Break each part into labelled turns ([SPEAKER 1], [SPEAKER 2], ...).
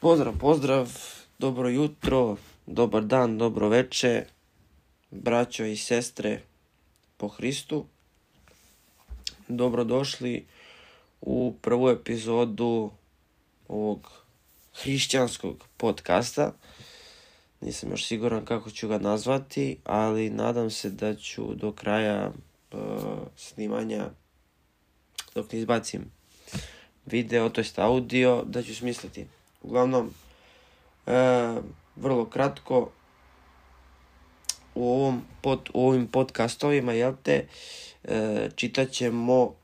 [SPEAKER 1] Pozdrav, pozdrav, dobro jutro, dobar dan, dobro veče, braćo i sestre po Hristu. Dobrodošli u prvu epizodu ovog hrišćanskog podcasta. Nisam još siguran kako ću ga nazvati, ali nadam se da ću do kraja uh, snimanja, dok ne izbacim video, to jest audio, da ću smisliti Uglavnom, e, vrlo kratko, u, ovom pod, u ovim podcastovima, jel te, e, čitat ćemo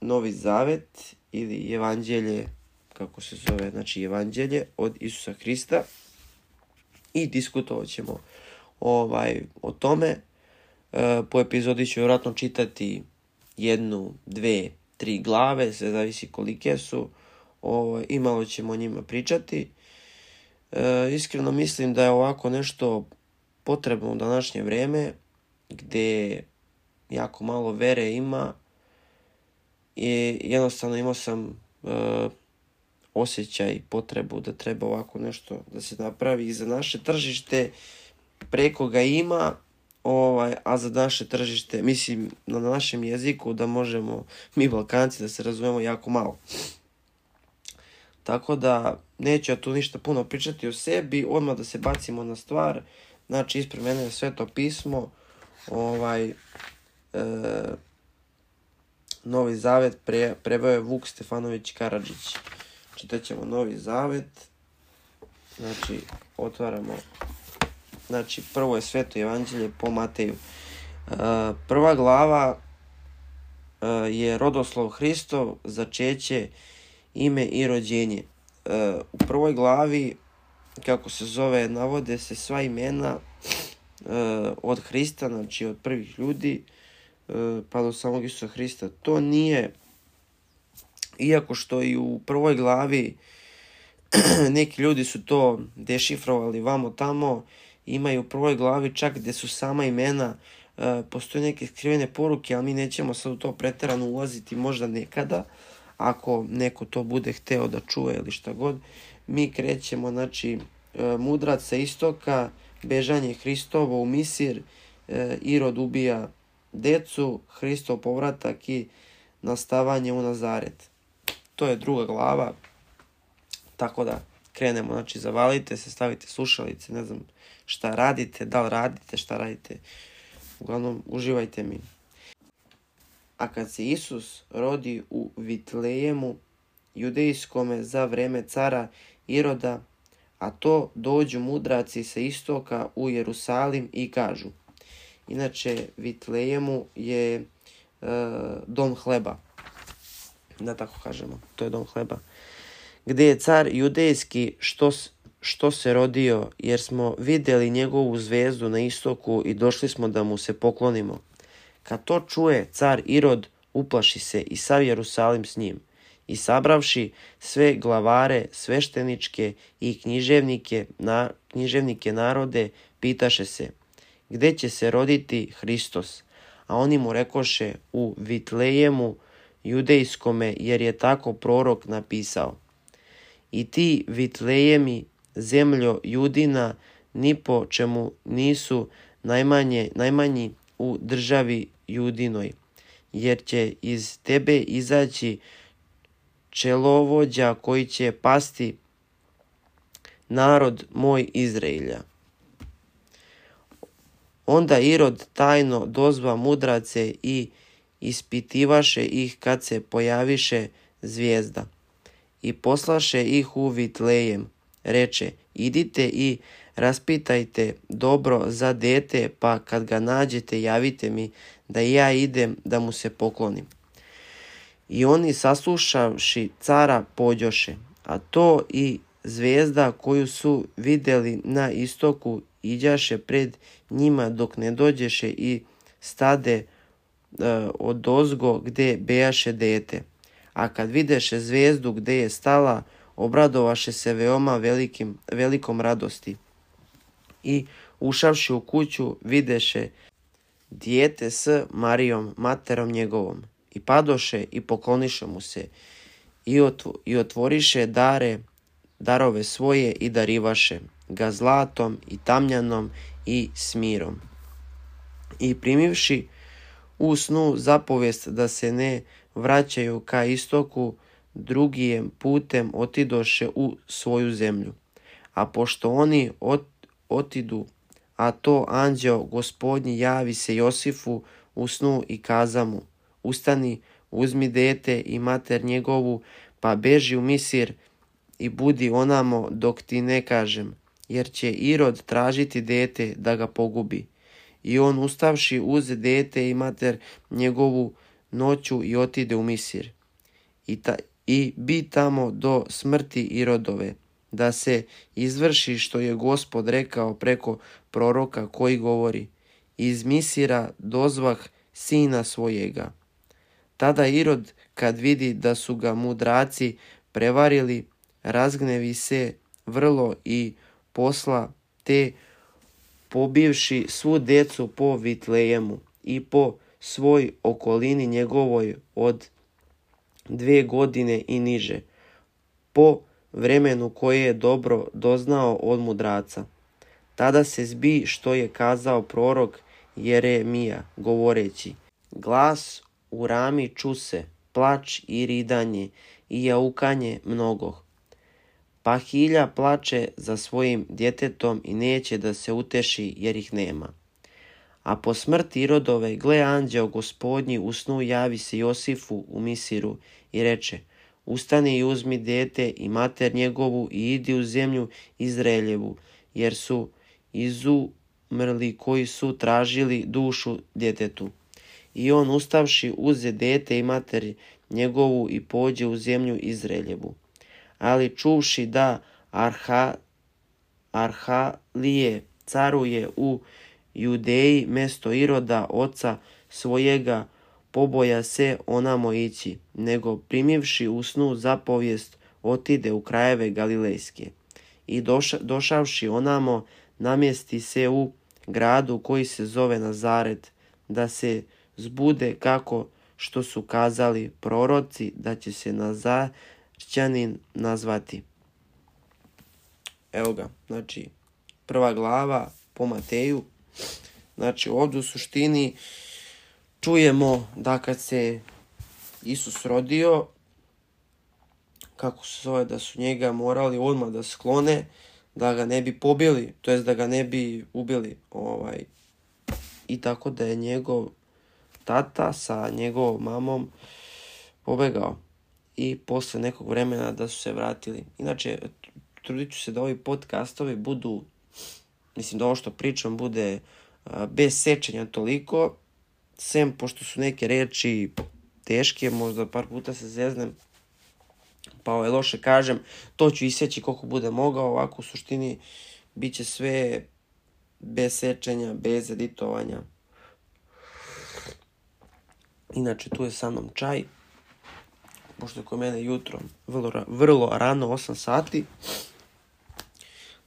[SPEAKER 1] Novi Zavet ili Evanđelje, kako se zove, znači Evanđelje od Isusa Hrista i diskutovat ćemo ovaj, o tome. E, po epizodi ću vjerojatno čitati jednu, dve, tri glave, sve zavisi kolike su. Ovo, ovaj, I malo ćemo o njima pričati. E, iskreno mislim da je ovako nešto potrebno u današnje vrijeme gdje jako malo vere ima i jednostavno imao sam e, osjećaj potrebu da treba ovako nešto da se napravi i za naše tržište preko ga ima ovaj, a za naše tržište mislim na našem jeziku da možemo mi Balkanci da se razumemo jako malo. Tako da, neću ja tu ništa puno pričati o sebi, odmah da se bacimo na stvar. Znači, ispred mene je sve to pismo, ovaj, e, Novi zavet pre, preveo je Vuk Stefanović Karadžić. Čitaćemo Novi zavet. Znači, otvaramo. Znači, prvo je Sveto evanđelje po Mateju. E, prva glava e, je Rodoslov Hristov, začeće ime i rođenje. E, u prvoj glavi, kako se zove, navode se sva imena e, od Hrista, znači od prvih ljudi, e, pa do samog Isusa Hrista. To nije, iako što i u prvoj glavi neki ljudi su to dešifrovali vamo tamo, imaju u prvoj glavi čak gde su sama imena, postoje neke skrivene poruke, ali mi nećemo sad u to preterano ulaziti možda nekada ako neko to bude hteo da čuje ili šta god. Mi krećemo, znači, e, mudrac sa istoka, bežanje Hristovo u Misir, e, Irod ubija decu, Hristov povratak i nastavanje u Nazaret. To je druga glava, tako da krenemo, znači zavalite se, stavite slušalice, ne znam šta radite, da li radite, šta radite. Uglavnom, uživajte mi. A kad se Isus rodi u Vitlejemu, judejskome za vreme cara Iroda, a to dođu mudraci sa istoka u Jerusalim i kažu. Inače, Vitlejemu je e, dom hleba, da tako kažemo, to je dom hleba, Gde je car judejski što, što se rodio, jer smo videli njegovu zvezdu na istoku i došli smo da mu se poklonimo. Kad to čuje, car Irod uplaši se i sav Jerusalim s njim. I sabravši sve glavare, svešteničke i književnike, na, književnike narode, pitaše se, gde će se roditi Hristos? A oni mu rekoše u Vitlejemu, judejskome, jer je tako prorok napisao. I ti Vitlejemi, zemljo judina, ni po čemu nisu najmanje, najmanji u državi Judinoj, jer će iz tebe izaći čelovođa koji će pasti narod moj Izraelja. Onda Irod tajno dozva mudrace i ispitivaše ih kad se pojaviše zvijezda. I poslaše ih u Vitlejem, reče, idite i Raspitajte dobro za dete pa kad ga nađete javite mi da ja idem da mu se poklonim. I oni saslušavši cara pođoše, a to i zvezda koju su videli na istoku iđaše pred njima dok ne dođeše i stade e, od ozgo gde bejaše dete. A kad videše zvezdu gde je stala, obradovaše se veoma velikim, velikom radosti i ušavši u kuću videše dijete s Marijom, materom njegovom, i padoše i pokloniše mu se i otvoriše dare, darove svoje i darivaše ga zlatom i tamljanom i smirom. I primivši u snu zapovijest da se ne vraćaju ka istoku, drugijem putem otidoše u svoju zemlju. A pošto oni od otidu. A to anđeo gospodnji javi se Josifu u snu i kaza mu, ustani, uzmi dete i mater njegovu, pa beži u misir i budi onamo dok ti ne kažem, jer će Irod tražiti dete da ga pogubi. I on ustavši uze dete i mater njegovu noću i otide u misir. I, ta, i bi tamo do smrti Irodove da se izvrši što je gospod rekao preko proroka koji govori iz Misira dozvah sina svojega. Tada Irod, kad vidi da su ga mudraci prevarili, razgnevi se vrlo i posla te pobivši svu decu po Vitlejemu i po svoj okolini njegovoj od dve godine i niže, po vremenu koje je dobro doznao od mudraca. Tada se zbi što je kazao prorok Jeremija, govoreći, glas u rami čuse, plač i ridanje i jaukanje mnogoh. Pa hilja plače za svojim djetetom i neće da se uteši jer ih nema. A po smrti rodove gle anđeo gospodnji usnu javi se Josifu u Misiru i reče – Ustani i uzmi dete i mater njegovu i idi u zemlju Izraeljevu, jer su izu mrli koji su tražili dušu djetetu. I on ustavši uze dete i mater njegovu i pođe u zemlju Izraeljevu. Ali čuvši da Arha, Arhalije caruje u Judeji mesto Iroda oca svojega poboja se onamo ići, nego primjevši usnu zapovjest otide u krajeve Galilejske. I doša, došavši onamo, namjesti se u gradu koji se zove Nazaret, da se zbude kako što su kazali proroci da će se Nazarćanin nazvati. Evo ga, znači prva glava po Mateju. Znači ovdje u suštini čujemo da kad se Isus rodio, kako se zove, da su njega morali odmah da sklone, da ga ne bi pobili, to jest da ga ne bi ubili. Ovaj. I tako da je njegov tata sa njegovom mamom pobegao i posle nekog vremena da su se vratili. Inače, trudit ću se da ovi podcastovi budu, mislim da ovo što pričam bude bez sečenja toliko, sem pošto su neke reči teške, možda par puta se zeznem, pa ovaj, loše kažem, to ću iseći koliko bude mogao, ovako u suštini bit će sve bez sečenja, bez editovanja. Inače, tu je sa mnom čaj, pošto je kod mene jutro vrlo, vrlo rano, 8 sati.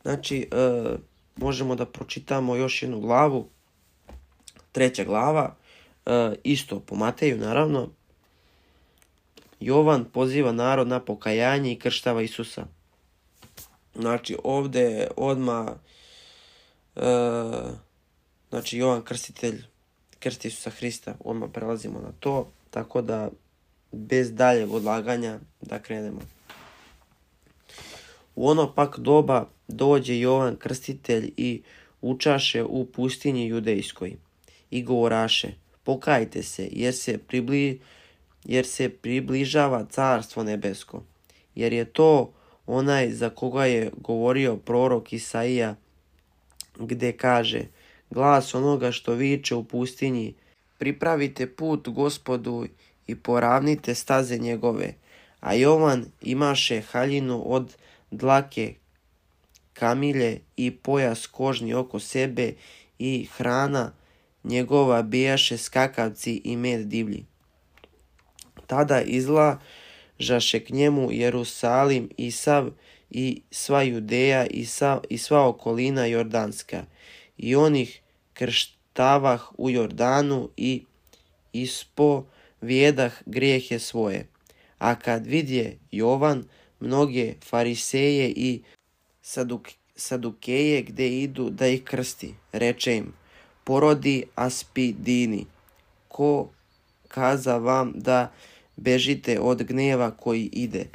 [SPEAKER 1] Znači, e, možemo da pročitamo još jednu glavu, treća glava, E, isto po Mateju naravno, Jovan poziva narod na pokajanje i krštava Isusa. Znači ovde odma e, znači Jovan krstitelj krsti Isusa Hrista, odma prelazimo na to, tako da bez daljeg odlaganja da krenemo. U ono pak doba dođe Jovan krstitelj i učaše u pustinji judejskoj i govoraše – pokajte se, jer se, pribli, jer se približava carstvo nebesko. Jer je to onaj za koga je govorio prorok Isaija, gde kaže, glas onoga što viče u pustinji, pripravite put gospodu i poravnite staze njegove. A Jovan imaše haljinu od dlake kamilje i pojas kožni oko sebe i hrana njegova bijaše skakavci i med divlji. Tada žaše k njemu Jerusalim i sav i sva Judeja i, sa, i sva okolina Jordanska. I onih krštavah u Jordanu i ispo vjedah grijehe svoje. A kad vidje Jovan mnoge fariseje i saduk, sadukeje gde idu da ih krsti, reče im, porodi Aspidini. Ko kaza vam da bežite od gneva koji ide?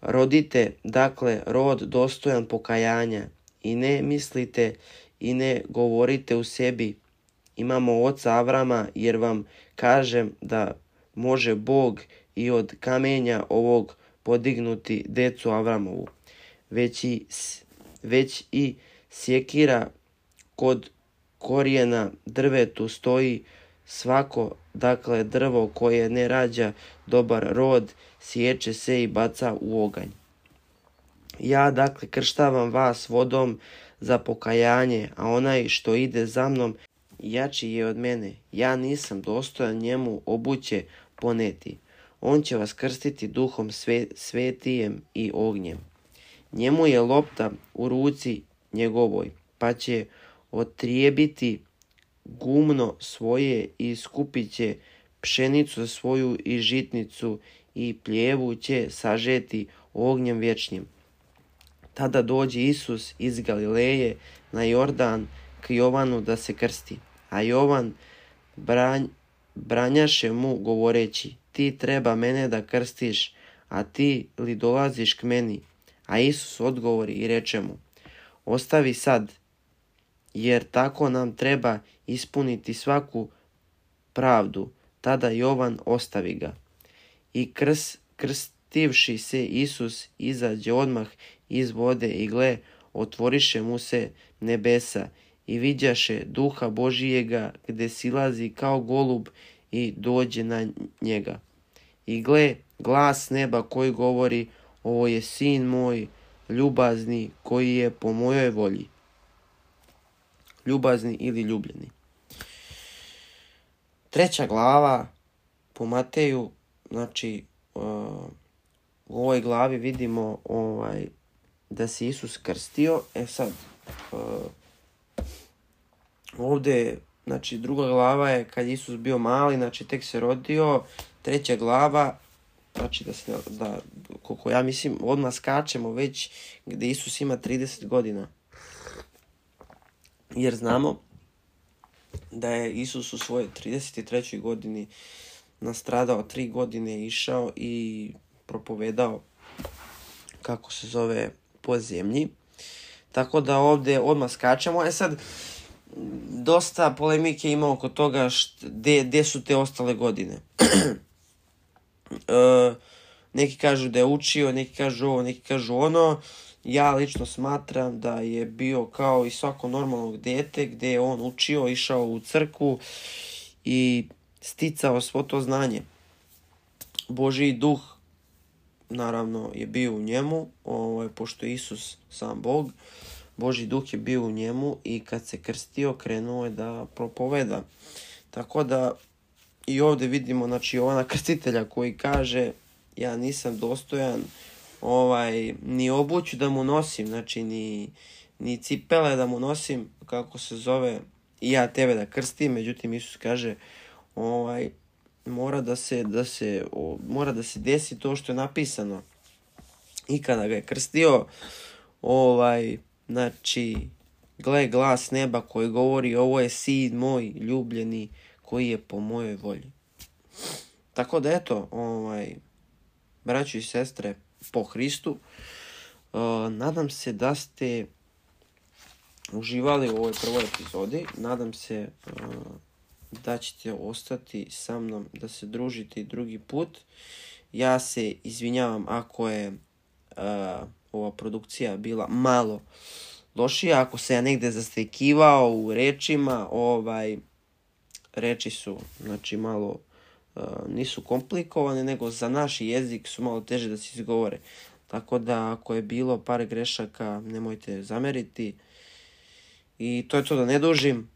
[SPEAKER 1] Rodite, dakle, rod dostojan pokajanja i ne mislite i ne govorite u sebi. Imamo oca Avrama jer vam kažem da može Bog i od kamenja ovog podignuti decu Avramovu. Već i, već i sjekira kod korijena drvetu stoji svako, dakle drvo koje ne rađa dobar rod, sječe se i baca u oganj. Ja dakle krštavam vas vodom za pokajanje, a onaj što ide za mnom jači je od mene. Ja nisam dostojan njemu obuće poneti. On će vas krstiti duhom sve, svetijem i ognjem. Njemu je lopta u ruci njegovoj, pa će otrijebiti gumno svoje i skupit će pšenicu svoju i žitnicu i pljevu će sažeti ognjem vječnim. Tada dođe Isus iz Galileje na Jordan k Jovanu da se krsti, a Jovan branj, branjaše mu govoreći, ti treba mene da krstiš, a ti li dolaziš k meni? A Isus odgovori i reče mu, ostavi sad, jer tako nam treba ispuniti svaku pravdu. Tada Jovan ostavi ga. I krs, krstivši se Isus izađe odmah iz vode i gle, otvoriše mu se nebesa i vidjaše duha Božijega gde silazi kao golub i dođe na njega. I gle, glas neba koji govori, ovo je sin moj, ljubazni, koji je po mojoj volji ljubazni ili ljubljeni. Treća glava po Mateju, znači u ovoj glavi vidimo ovaj da se Isus krstio. E sad, ovde, znači druga glava je kad Isus bio mali, znači tek se rodio. Treća glava, znači da, se, da koliko ja mislim, odmah skačemo već gde Isus ima 30 godina jer znamo da je Isus u svojoj 33. godini nastradao tri godine, išao i propovedao kako se zove po zemlji. Tako da ovde odmah skačemo. E sad, dosta polemike ima oko toga gdje su te ostale godine. e, neki kažu da je učio, neki kažu ovo, neki kažu ono ja lično smatram da je bio kao i svako normalnog dete gde je on učio, išao u crku i sticao svo to znanje. Božiji duh naravno je bio u njemu, je pošto je Isus sam Bog, Boži duh je bio u njemu i kad se krstio krenuo je da propoveda. Tako da i ovde vidimo znači, Jovana Krstitelja koji kaže ja nisam dostojan uh, ovaj, ni obuću da mu nosim, znači ni, ni cipele da mu nosim, kako se zove, i ja tebe da krstim, međutim Isus kaže, ovaj, mora da se, da se, o, mora da se desi to što je napisano. I kada ga je krstio, ovaj, znači, gle glas neba koji govori ovo je sin moj ljubljeni koji je po mojoj volji. Tako da eto, ovaj, braćo i sestre, po Hristu. Uh, nadam se da ste uživali u ovoj prvoj epizodi. Nadam se uh, da ćete ostati sa mnom, da se družite i drugi put. Ja se izvinjavam ako je uh, ova produkcija bila malo lošija, ako se ja negde zastrikivao u rečima, ovaj, reči su znači malo nisu komplikovane, nego za naš jezik su malo teže da se izgovore. Tako da ako je bilo par grešaka, nemojte zameriti. I to je to da ne dužim.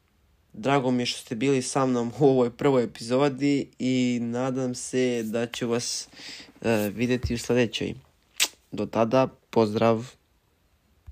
[SPEAKER 1] Drago mi je što ste bili sa mnom u ovoj prvoj epizodi i nadam se da ću vas uh, e, vidjeti u sledećoj. Do tada, pozdrav!